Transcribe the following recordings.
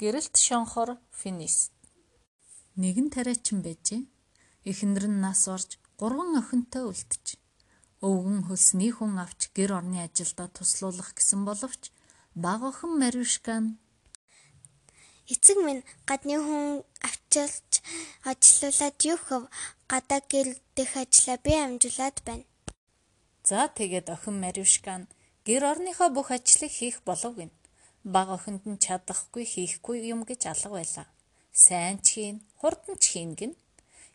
Гэрэлт шонхор Финис. Нэгэн тариачин байжээ. Эхнэр нь нас орж гурван охинтой үлдэж. Өвгөн хөлсний хүн авч гэр орны ажилдаа туслуулах гэсэн боловч баг охин Маришка нь эцэг минь гадны хүн авчилж ажилуулад юу хөв гадаа гэр дэх ажлаа би амжуулаад байна. За тэгээд охин Маришка нь гэр орныхоо бүх ажлыг хийх болов гин баг охинд нь чадахгүй хийхгүй юм гэж алга байлаа. Сайн ч хийн, хурдан ч хийн гин.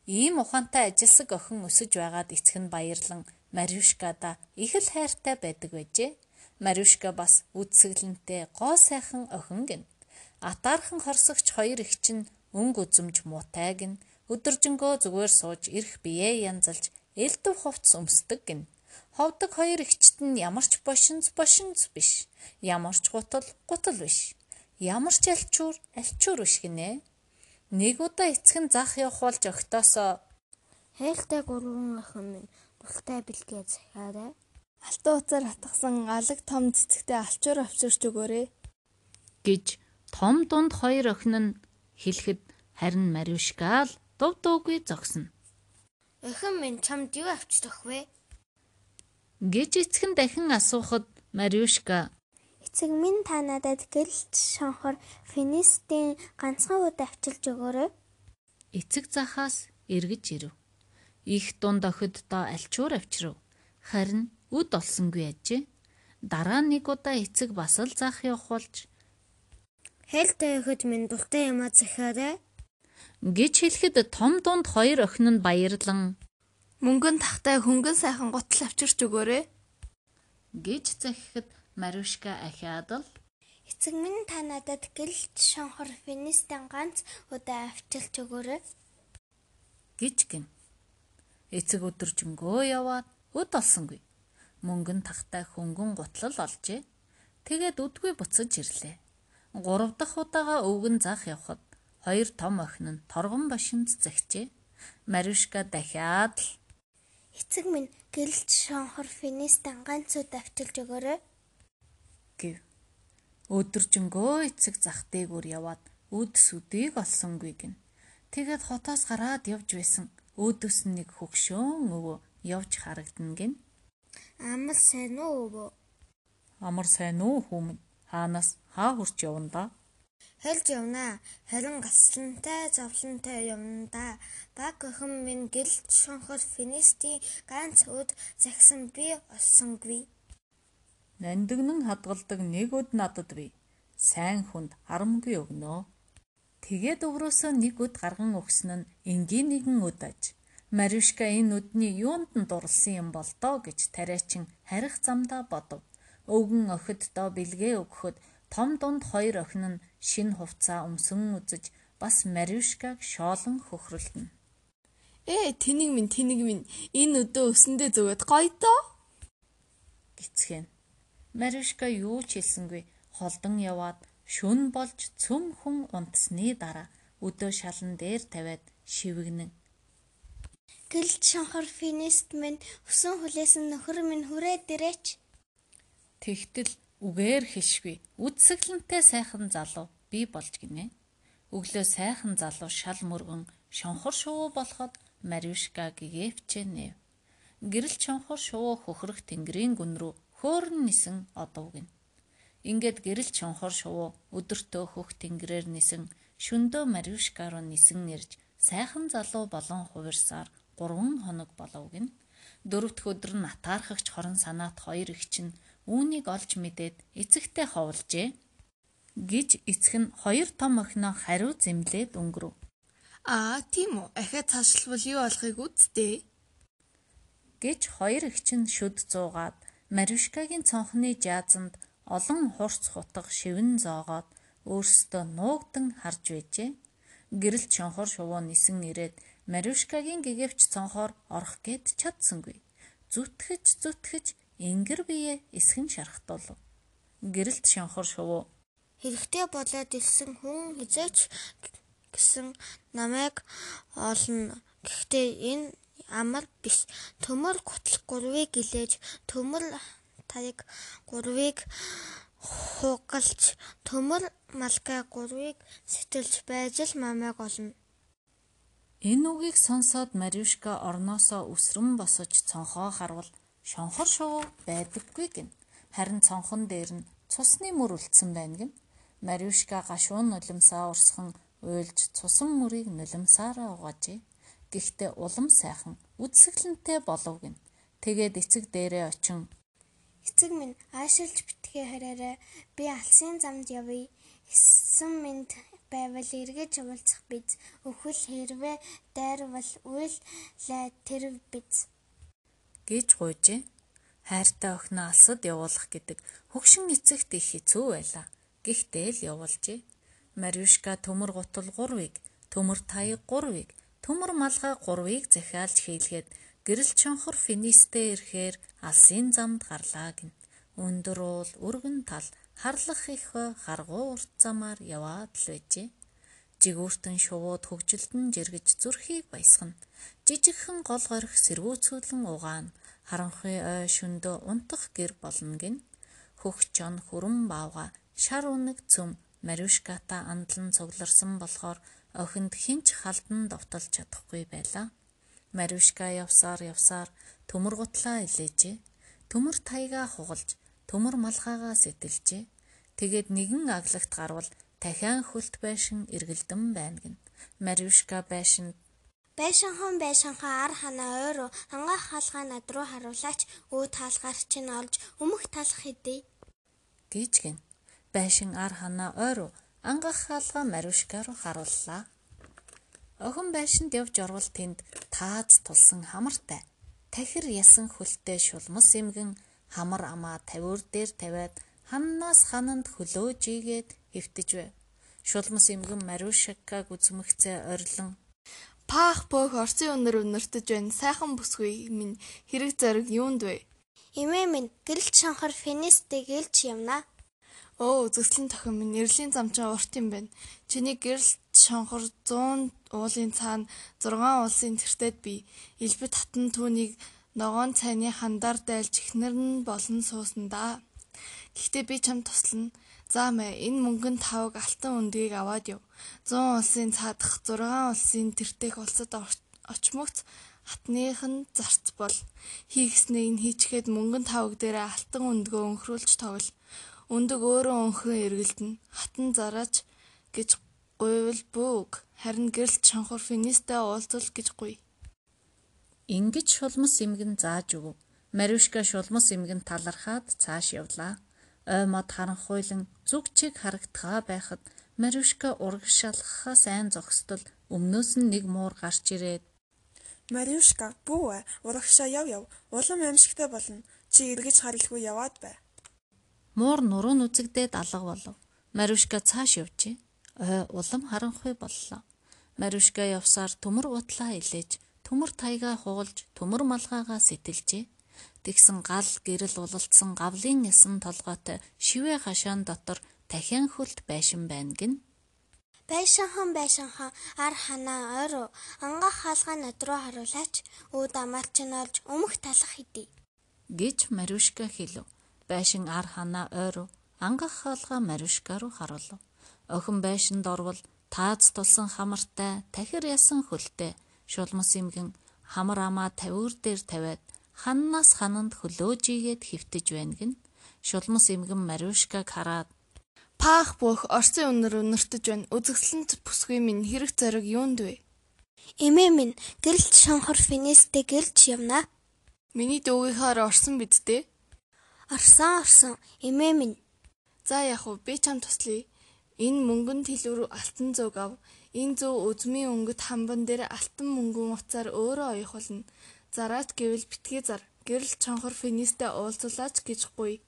Ийм ухаантай ажилсаг охин өсөж байгаад эцэг нь баярлан Маришкада их л хайртай байдаг байжээ. Маришка бас үдсгэлэнтэй гоо сайхан охин гин. Атаархан хорсогч хоёр их чинь өнгө үзэмж муутай гин. Өдөржингөө зүгээр сууж ирэх биеэ янзалж элдв хувцс өмсдөг гин. Ховдог хоёр эгчт нь ямар ч бошинц бошинц биш. Ямар ч гутал гутал биш. Ямар ч альчуур альчуур биш гинэ. Нэг удаа эцэг нь зах явах болж өгтөөсөө Хээлтэй гурван охин минь дултай бэлгээ захиарай. Алтан уцаар хатгсан алаг том цэцэгтэй алчуур авчирч өгөөрэй гэж том дунд хоёр охин нь хэлэхэд харин Маришка л дув дуугүй зогсно. Охин минь чамд юу авчрах вэ? Гэж эцэг нь дахин асуухад Маришка Эцэг минь та надад гэлж шонхор финистийн ганцхан удаа авчилж өгөөрэй. эцэг захаас эргэж ирэв. Их дунд охиддоо альчуур авчирв. Харин үд олсонгүй ажээ. Дараа нэг удаа эцэг бас л заах явах болж Хээлтэй охид минь дултай юмаа захиарай. гэж хэлэхэд том дунд хоёр охин нь баярлан мөнгөн тахтай хөнгөн сайхан гутал авчирч өгөөрэй гэж захихад Маришка ахиад л Эцэг минь та надад гэлж шонхор финистийн ганц удаа авчилж өгөөрэй. гэж гин. Эцэг өдөржингөө яваад өд олсонгүй. Мөнгөн тахтай хөнгөн гутлал олжээ. Тэгээд үдгүй буцаж ирлээ. Гурав дахь удаага өвгөн заах явхад хоёр том охин нь торгон башинц захижээ. Маришка дахиад л Эцэг минь гэлж шонхор финистийн ганц удаа авчилж өгөөрэй. гэв. Өдөржингөө эцэг зах дээгүүр яваад үд сүдийг олсонгүй гин. Тэгээд хотоос гараад явж байсан. Өөдөөс нэг хөгшөөн өвөө явж харагдана гин. Амар сайн уу өвөө? Амар сайн уу хүмүн? Хаанаас хаа хурч явна да? Хэлж явнаа. Харин гаслантай, зовлонтой явна да. Баг охин минь гэлж шонхор финистийн ганц өд загсан би олсонгүй. Нандинан хадгалдаг нэг өд надад бий. Сайн хүнд харамгүй өгнө. Тэгээд өврөөсөө нэг өд гарган өгсөн нь энгийн нэгэн өд аж. Маришка энэ өдний юунд нь дурлсан юм бол доо гэж тариачин харих замдаа бодов. Өвгөн охиддоо бэлгээ өгөхөд том дунд хоёр охин нь шин хувцаа өмсөн үзэж бас Маришкаг шоолон хөхрөлдөнө. ээ тэнийг минь тэнийг минь энэ өдөө өсөндөө зүгээд гоё доо гисгэн. Маришка юу ч хэлсэнгүй холдон яваад шүн болж цөм хүн унтсны дараа өдөө шалан дээр тавиад шивгэнэн. Гэлж шонхор финист минь өсөн хүлээсэн нөхөр минь хүрээд ирээч. Тэгтэл үгээр хэлшгүй үдсгэлэнтэй сайхан залуу би болж гинэ. Өглөө сайхан залуу шал мөргөн шонхор шувуу болоход Маришка гэгэвчэнэ. Гэрэл чонхор шувуу хөхрөх тэнгэрийн гүн рүү хөөрн нисэн одов гин. Ингээд гэрэл чонхор шувуу өдөртөө хөх тэнгэрээр нисэн шөндөө Маришка руу нисэн ирж сайхан залуу болон хувирсаар 3 хоног болов гин. Дөрөвдөх өдөр нь атаархагч хорон санаат хоёр их чинь үүнийг олж мэдээд эцэгтэй ховлжээ гэж эцэг нь хоёр том охиноо хариу зэмлээд өнгөрөв. аа тийм үү ахиад цаашлбал юу болохыг үздэй гэж хоёр их чинь шүд зуугаад Маришкагийн цонхны жаазанд олон хурц хутга шивэн зоогоод өөрсдөө нуугдан харж байжээ. Гэрэл чонхор шувуу нисэн ирээд Маришкагийн гэгэвч цонхоор орох гээд чадсангүй. Зүтгэж зүтгэж ингэр бие эсхэн шархтуулв. Гэрэлт шонхор шувуу Хэрэгтэй болоод ирсэн хүн хизээч гэсэн намайг олно. Гэхдээ энэ амар биш. Төмөр гутал гурвыг илээж төмөр тариг гурвыг хугалж төмөр малгай гурвыг сэтэлж байж л мамайг олно. Энэ үгийг сонсоод Мариушка орноосоо үсрэн босож цонхоо харвал шонхор шувуу байдаггүй гин. Харин цонхон дээр нь цусны мөр үлдсэн байна гин. Мариушка гашуун нулимсаа урсхан уйлж цусан мөрийг нулимсаараа угаажээ. Гэхдээ улам сайхан үдсгэлэнтэй болов гин. Тэгээд эцэг дээрээ очин Эцэг минь аашилж битгий хараарай. Би алсын замд явъя. Эссэн минь байвал эргэж уулзах биз. Өхөл хэрвээ дайрвал үйл лай тэр биз. Гэж гуйжээ. Хайртай охиноо алсад явуулах гэдэг хөгшин эцэгт их хэцүү байлаа. Гэхдээ л явуулжээ. Мариушка төмөр гутал 3-ыг, төмөр таяг 3-ыг, төмөр малгай 3-ыг захиалж хийлгээд гэрэл чонхор финистэй ирэхээр алсын замд гарлаа гин. Өндөр уул, өргөн тал, харлах их харгуу урт замаар яваад л байжээ. Жигүүртэн шувууд хөгжилтөн жиргэж зүрхийг баясгана. Жижигхэн гол горих сэргүүцүүлэн угаана. Харанхуй ой шөндөө унтах гэр болно гин. Хөх чон хүрэн баавга шар үнэг цөм Маришката андлан цугларсан болохоор охинд хинч халдан довтолж чадахгүй байлаа. Маришка явсаар явсаар төмөр гутлаа илээжээ. Төмөр таяга хугалж, төмөр малгаагаа сэтэлжээ. Тэгээд нэгэн аглагт гарвал дахиан хөлт байшин эргэлдэн байна гин. Маришка байшинд Байшинхан байшинхаа ар ханаа ойроо ангаах хаалгаа над руу харуулаач өө таалгаар чинь олж өмөх талах хэдий гэж гин. Байшин ар ханаа ойроо ангаах хаалгаа Маришка руу харууллаа. Охин байшинд явж орвол тэнд тааз тулсан хамартай тахир ясан хөлтэй шулмас эмгэн хамар амаа тавиур дээр тавиад ханнаас хананд хөлөөж хэвтэж байв. Шулмас эмгэн Маришкаг үзмэгцээ орилон Паах бөөх орсын өнөр өнөртөж байна. Сайхан бүсгүй минь хэрэг зориг юунд вэ? Эмээ минь гэрэлт шанхар финистэй гэлж явна. Өө зөвслэн тохин минь нэрлийн замчаа урт юм байна. Чиний гэрэлт шонхор 100 уулын цаана 6 улсын тэртет би элбэт хатан түүнийг ногоон цайны хандар дайлж ихнэр нь болон суусан да. Гэхдээ би чамд туслана. За мэ энэ мөнгөн тавг алтан өндгийг аваад яв. 100 улсын цаадах 6 улсын тэртех улсад очмогц хатных нь зарц бол хийгснээ нь хийчгээд мөнгөн тавг дээр алтан өндгөө өнхрүүлж тоглол. Өндөг өөрөө өнхөн эргэлдэн хатан зараач гэж гуйвал бөөг харин гэрэлт шанхур финистэй уулзвал гэж гуй. Ингиж шулмас эмгэн зааж өгөв. Маришка шулмас эмгэн талархаад цааш явлаа. Ой мод харанхуйлан зүг чиг харагдгаа байхад Маришка урагшаалхаа сайн зогсдол өмнөөс нь нэг муур гарч ирээд Маришка бүү урагшаа яв яв улам аимшигтай болно. Чи эргэж харилгүй яваад бай. Муур нуруу нүцэгдээд алга болов. Маришка цааш явжээ. Ой улам харанхуй боллоо. Маришка явсаар төмөр утлаа илээж, төмөр таяга хуулж, төмөр малгаагаа сэтэлжээ. Тэгсэн гал гэрэл улалцсан гавлын ясан толгойтой шивээ хашаан дотор дахин хөлт байшин байна гин. Байшинхан байшинхан ар ханаа ойроо ангаах хаалгаа над руу харуулаач өө дамаарч нь олж өмөх талах хэдий гэж Маришка хэлв. Байшин ар ханаа ойроо ангаах хаалгаа Маришка руу харуулв. Охин байшинд орвол тааз тулсан хамартай тахир ясан хөлтэй шулмас имгэн хамар амаа тавиур дээр тавиад ханнаас хананд хөлөөж игээд хөвтөж байна гин. Шулмас имгэн Маришкаг хараад Паах бөөх орсын өнөр өнөртөж байна. Үзэгсэлэнт бүсгүй минь хэрэг зориг юунд вэ? Эмээ минь гэрэлт шонхор финистэй гэлж явна. Миний дүүгийнхаар орсон биз дээ. Орсон орсон эмээ минь. За яг уу би чам туслая. Энэ мөнгөн тэлвэр алтан зүг ав. Энэ зөв үзмийн өнгөт хамбан дээр алтан мөнгөн уцаар өөрөө оёх Зараад гэвэл битгий зар. Гэрэл чонхор финистэй уулзуулаач гэж гуй.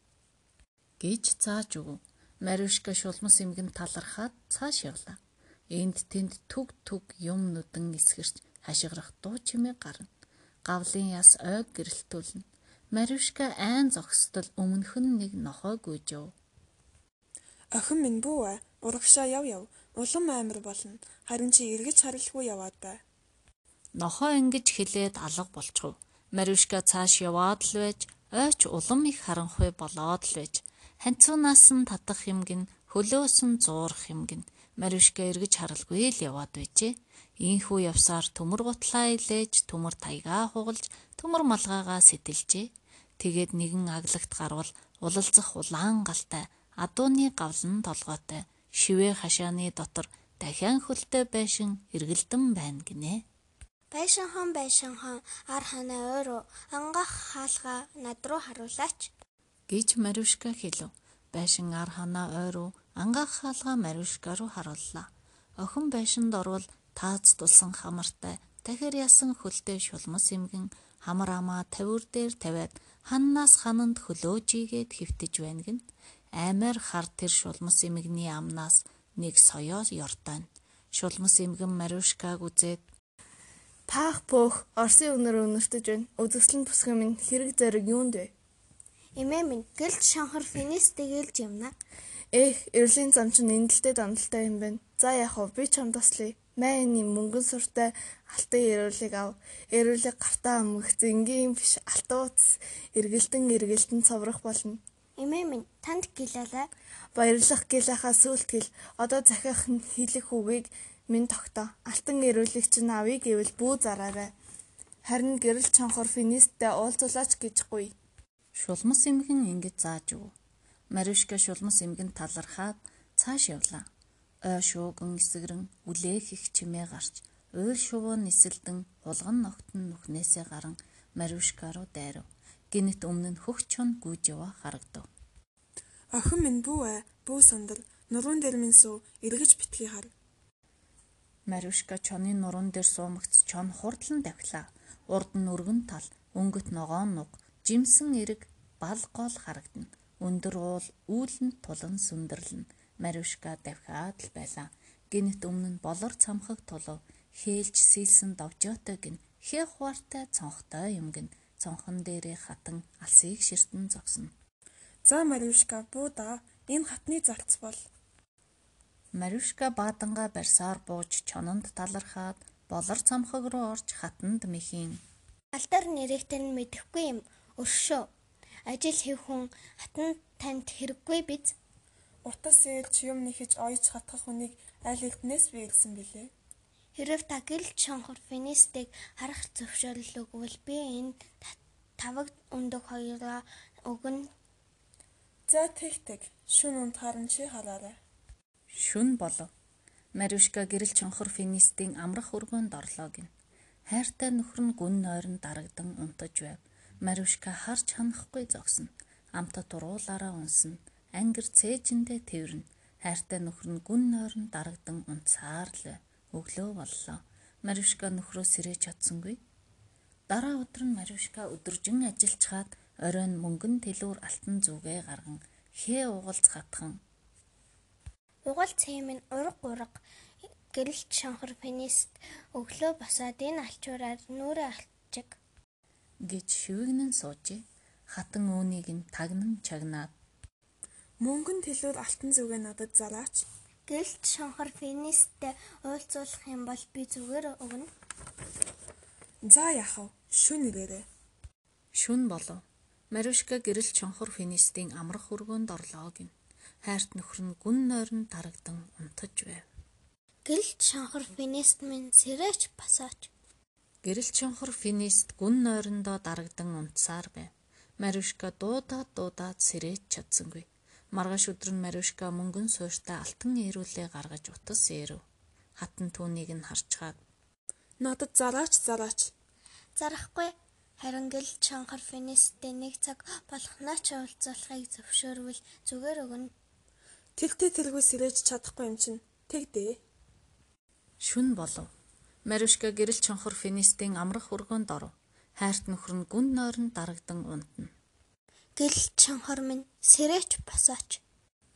гэж зааж өгөв. Маришка шулмас эмгэн талархаад цааш явлаа. Энд тэнд түг түг юм нүдэн эсгэрч хашгирах дуу чимээ гарна. Гавлын яс ойг гэрэлтүүлнэ. Маришка айн зогсдол өмнөх нь нэг нохой гүйжэв. Охин минь бүү ээ. Урагшаа яв яв. Улам амар болно. Харин чи эргэж харилгүй яваад бай. Нохоо ингэж хэлээд алга болчихов. Маришка цааш яваад л байж, ойч улам их харанхуй болоод л байж. Ханцуунаас нь татах юм гин хөлөөс нь зуурах юм гин Маришка эргэж харалгүй л яваад байжээ. Ийхүү явсаар төмөр гутлаа илээж, төмөр таягаа хугалж, төмөр малгайгаа сэтэлжээ. Тэгээд нэгэн аглагт гарвал улалзах улаан галтай, адууны гавлан толгойтой, шивээ хашааны дотор дахиан хөлтэй байшин эргэлдэн байна гинэ. Байшин хон байшин хон ар ханаа өөрөө ангах хаалгаа над руу харуулаач гэж Маришка хэлв. Байшин ар ханаа ойруу ангаах хаалгаа Маришка руу харууллаа. Охин байшинд орвол тааз тулсан хамартай дахир ясан хөлтэй шулмас эмгэн хамар амаа тавир дээр тавиад ханнаас хананд хөлөөжигээд хөвтөж байна гин аймаар хар тэр шулмас эмгний амнаас нэг соёо ёртойно. Шулмас эмгэн Маришкаг үзээд Таах бөөх Орсын өнөр өнөртөж байна. Үзэсгэлэн бүсгэн минь хэрэг зэрэг юунд вэ? Эмээ минь гэлж шанхар финист дэгэлж юмна. Эх, эрлийн зам чинь эндэлтэй дандалтай юм байна. За яах вэ? Би чамд таслая. Майны мөнгөн суртай алтан эрүүлэг ав. Эрүүлэг гартаа амгах зингийн биш алтууц эргэлтэн эргэлтэн цоврох болно. Эмээ минь танд гэлээлээ. Баярлах гэлахаа сүлтгэл. Одоо захиах хэлэх үгийг минь тогтоо. Алтан эрүүлэг чинь авъя гэвэл бүү зараарай. Харин гэрэл чанхор финисттэй уулзуулаач гэжгүй. Шулмас эмгэн ингэж зааж өг. Маришка шулмас эмгэн талархаад цааш явлаа. Ой шууган эсгэрэн үлээх их чимээ гарч уйл шувуу нисэлдэн хулган ногтон нүхнээсээ гарan Маришка руу дайрав. Гинэт өмнө нь хөх чон гүйж яваа харагдав. Охин минь бүү ээ. Бүү сандал. Нуруун дээр минь суу. Эргэж битгий хар. Маришка чоны нуруун дээр суумагц чон хурдлан давхлаа. Урд нь өргөн тал, өнгөт ногоон нуг, жимсэн эрэг, бал гол харагдана. Өндөр уул үүлэнд тулан сүндэрлэн Маришка давхиад л байлаа. Гинэт өмнө нь болор цамхаг тулав хээлж сэлсэн довжоотой гин хээ хуваартай цонхтой юм гин цонхон дээрээ хатан алсыг ширтэн зогсно. За Маришка бууда энэ хатны зарц бол Маришка бааданга барьсаар бууж чононд талархаад болор цамхаг руу орж хатанд мэхийн Алдар нэрэгтэн мэдэхгүй юм. Өршөө. Ажил хийх хүн хатан танд хэрэггүй биз? утас ээлж юм нэхэж ойж хатгах хүнийг аль эрднээс биелсэн билээ. Хэрв та гэрэл шонхор финистийг харах зөвшөөрөл өгвөл би энэ таваг өндөг хоёроо өгнө. За тэг тэг. Шүн унд харан чи хараарай. Шүн болов. Маришка гэрэл чонхор финистийн амрах өргөнд орлоо гин. Хайртай нөхөр нь гүн нойрон дарагдан унтаж байв. Маришка харж ханахгүй зогсно. Амтад уруулаараа унсна. Ангир цээжиндээ тэрвэрнэ. Хайртай нөхөр нь гүн нойрон дарагдан унтсаар л өглөө боллоо. Маришка нөхрөө сэрэж чадсангүй. Дараа өдөр нь Маришка өдөржин ажиллаж хаад оройн мөнгөн тэлүүр алтан зүгээ гарган хээ угалц хатхан Угал цэм нь ураг ураг гэрэлт шонхор финист өглөө босоод энэ алчуураар нүрэ алчиг. гэж шивэгнэн суужээ. Хатан үүнийг нь тагнан чагнаад Мөнгөн тэлүүр алтан зүгээ надад зараач. Гэрэлт шонхор финисттэй уулзуулах юм бол би зүгээр өгнө. За яах вэ? Шүн ирээрээ. шүн болов. Маришка гэрэл чонхор финистийн амрах өргөнд орлоо гин. Хайрт нөхөр нь гүн нойрон дарагдан унтаж байв. Гэрэлт шонхор финист минь сэрээч басаач. Гэрэл чонхор финист гүн нойрондоо дарагдан унтсаар байв. Маришка дуудаад дуудаад сэрэж чадсангүй. Маргааш өдөр нь Маришка мөнгөн суурьтай алтан эрүүлээ гаргаж утас eerв. Хатан түүнийг нь харчгаад Надад зараач зараач. Зарахгүй харин гэрэлт шонхор финисттэй нэг цаг болохнооч уулзуулахыг зөвшөөрвөл зүгээр өгнө. Тэгтээ тэргүй сэрэж чадахгүй юм чинь. Тэгдээ. шүн болов. Маришка гэрэл чонхор финистийн амрах өргөнд оров. Хайрт нөхөр нь гүн нойронд дарагдан унтна. Гэрэлт шонхор минь сэрээч басаач.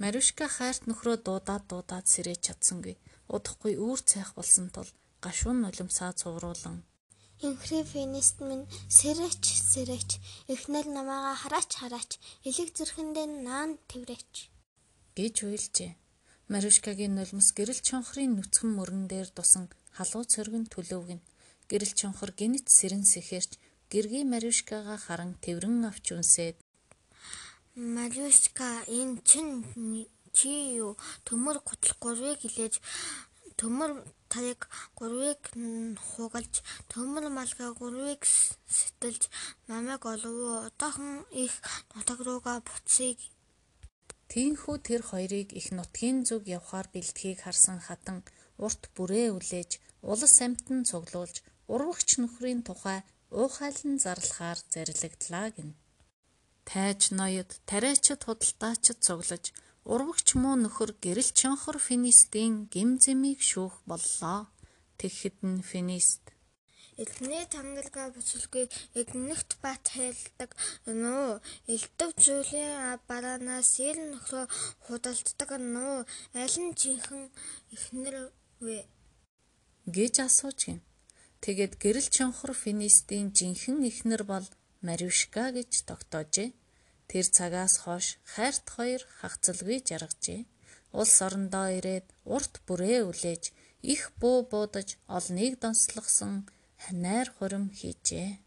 Маришка хайрт нөхрөө дуудаад дуудаад сэрэж чадсангүй. Удахгүй үүр цайх болсон тул гашуун нулимсаа цувруулан Инхри финист минь сэрээч сэрээч эхнэр намаага хараач хараач элэг зүрхэндээ наан тэврээч. Гэж уйлжээ. Маришкагийн нулимс гэрэл чонхрын нүцгэн мөрөн дээр тусан халуун цоргин төлөвгөн. Гэрэл чонхор гинэт сэрэн сэхэрч гэргийн Маришкагаа харан тэврэн авч үнсээд Мариуска энэ чинь чи юу төмөр гутал гурвыг хилээж төмөр таяг гурвыг хугалж төмөр малгай гурвыг сэтэлж намайг олов одоохон их нутаг руугаа буцъя Тийхүү тэр хоёрыг их нутгийн зүг явхаар бэлтгийг харсан хатан урт бүрээ үлээж улас амтан цуглуулж урвагч нөхрийн тухай уухайлан зарлахаар зарлагдлаа гин. Тайж ноёд тариачид худалдаачид цуглаж урвагч муу нөхөр гэрэл чонхор финистийн гим зэмийг шүүх боллоо. Тэгэхэд нь финист Эдний тангалгаа буцалгүй эднэгт бат хайлдаг нөө элдв зүйлийн бараанаас ил нөхрөө худалддаг нөө аль нь жинхэн ихнэр вэ гэж асууж гин. Тэгээд гэрэл чонхор финистийн жинхэн ихнэр бол Маришка гэж тогтоожээ. Тэр цагаас хойш хайрт хоёр хагцалгүй жаргажээ. Улс орондоо ирээд урт бүрээ үлээж их буу буудаж олныг донслогсон найр хурим хийжээ.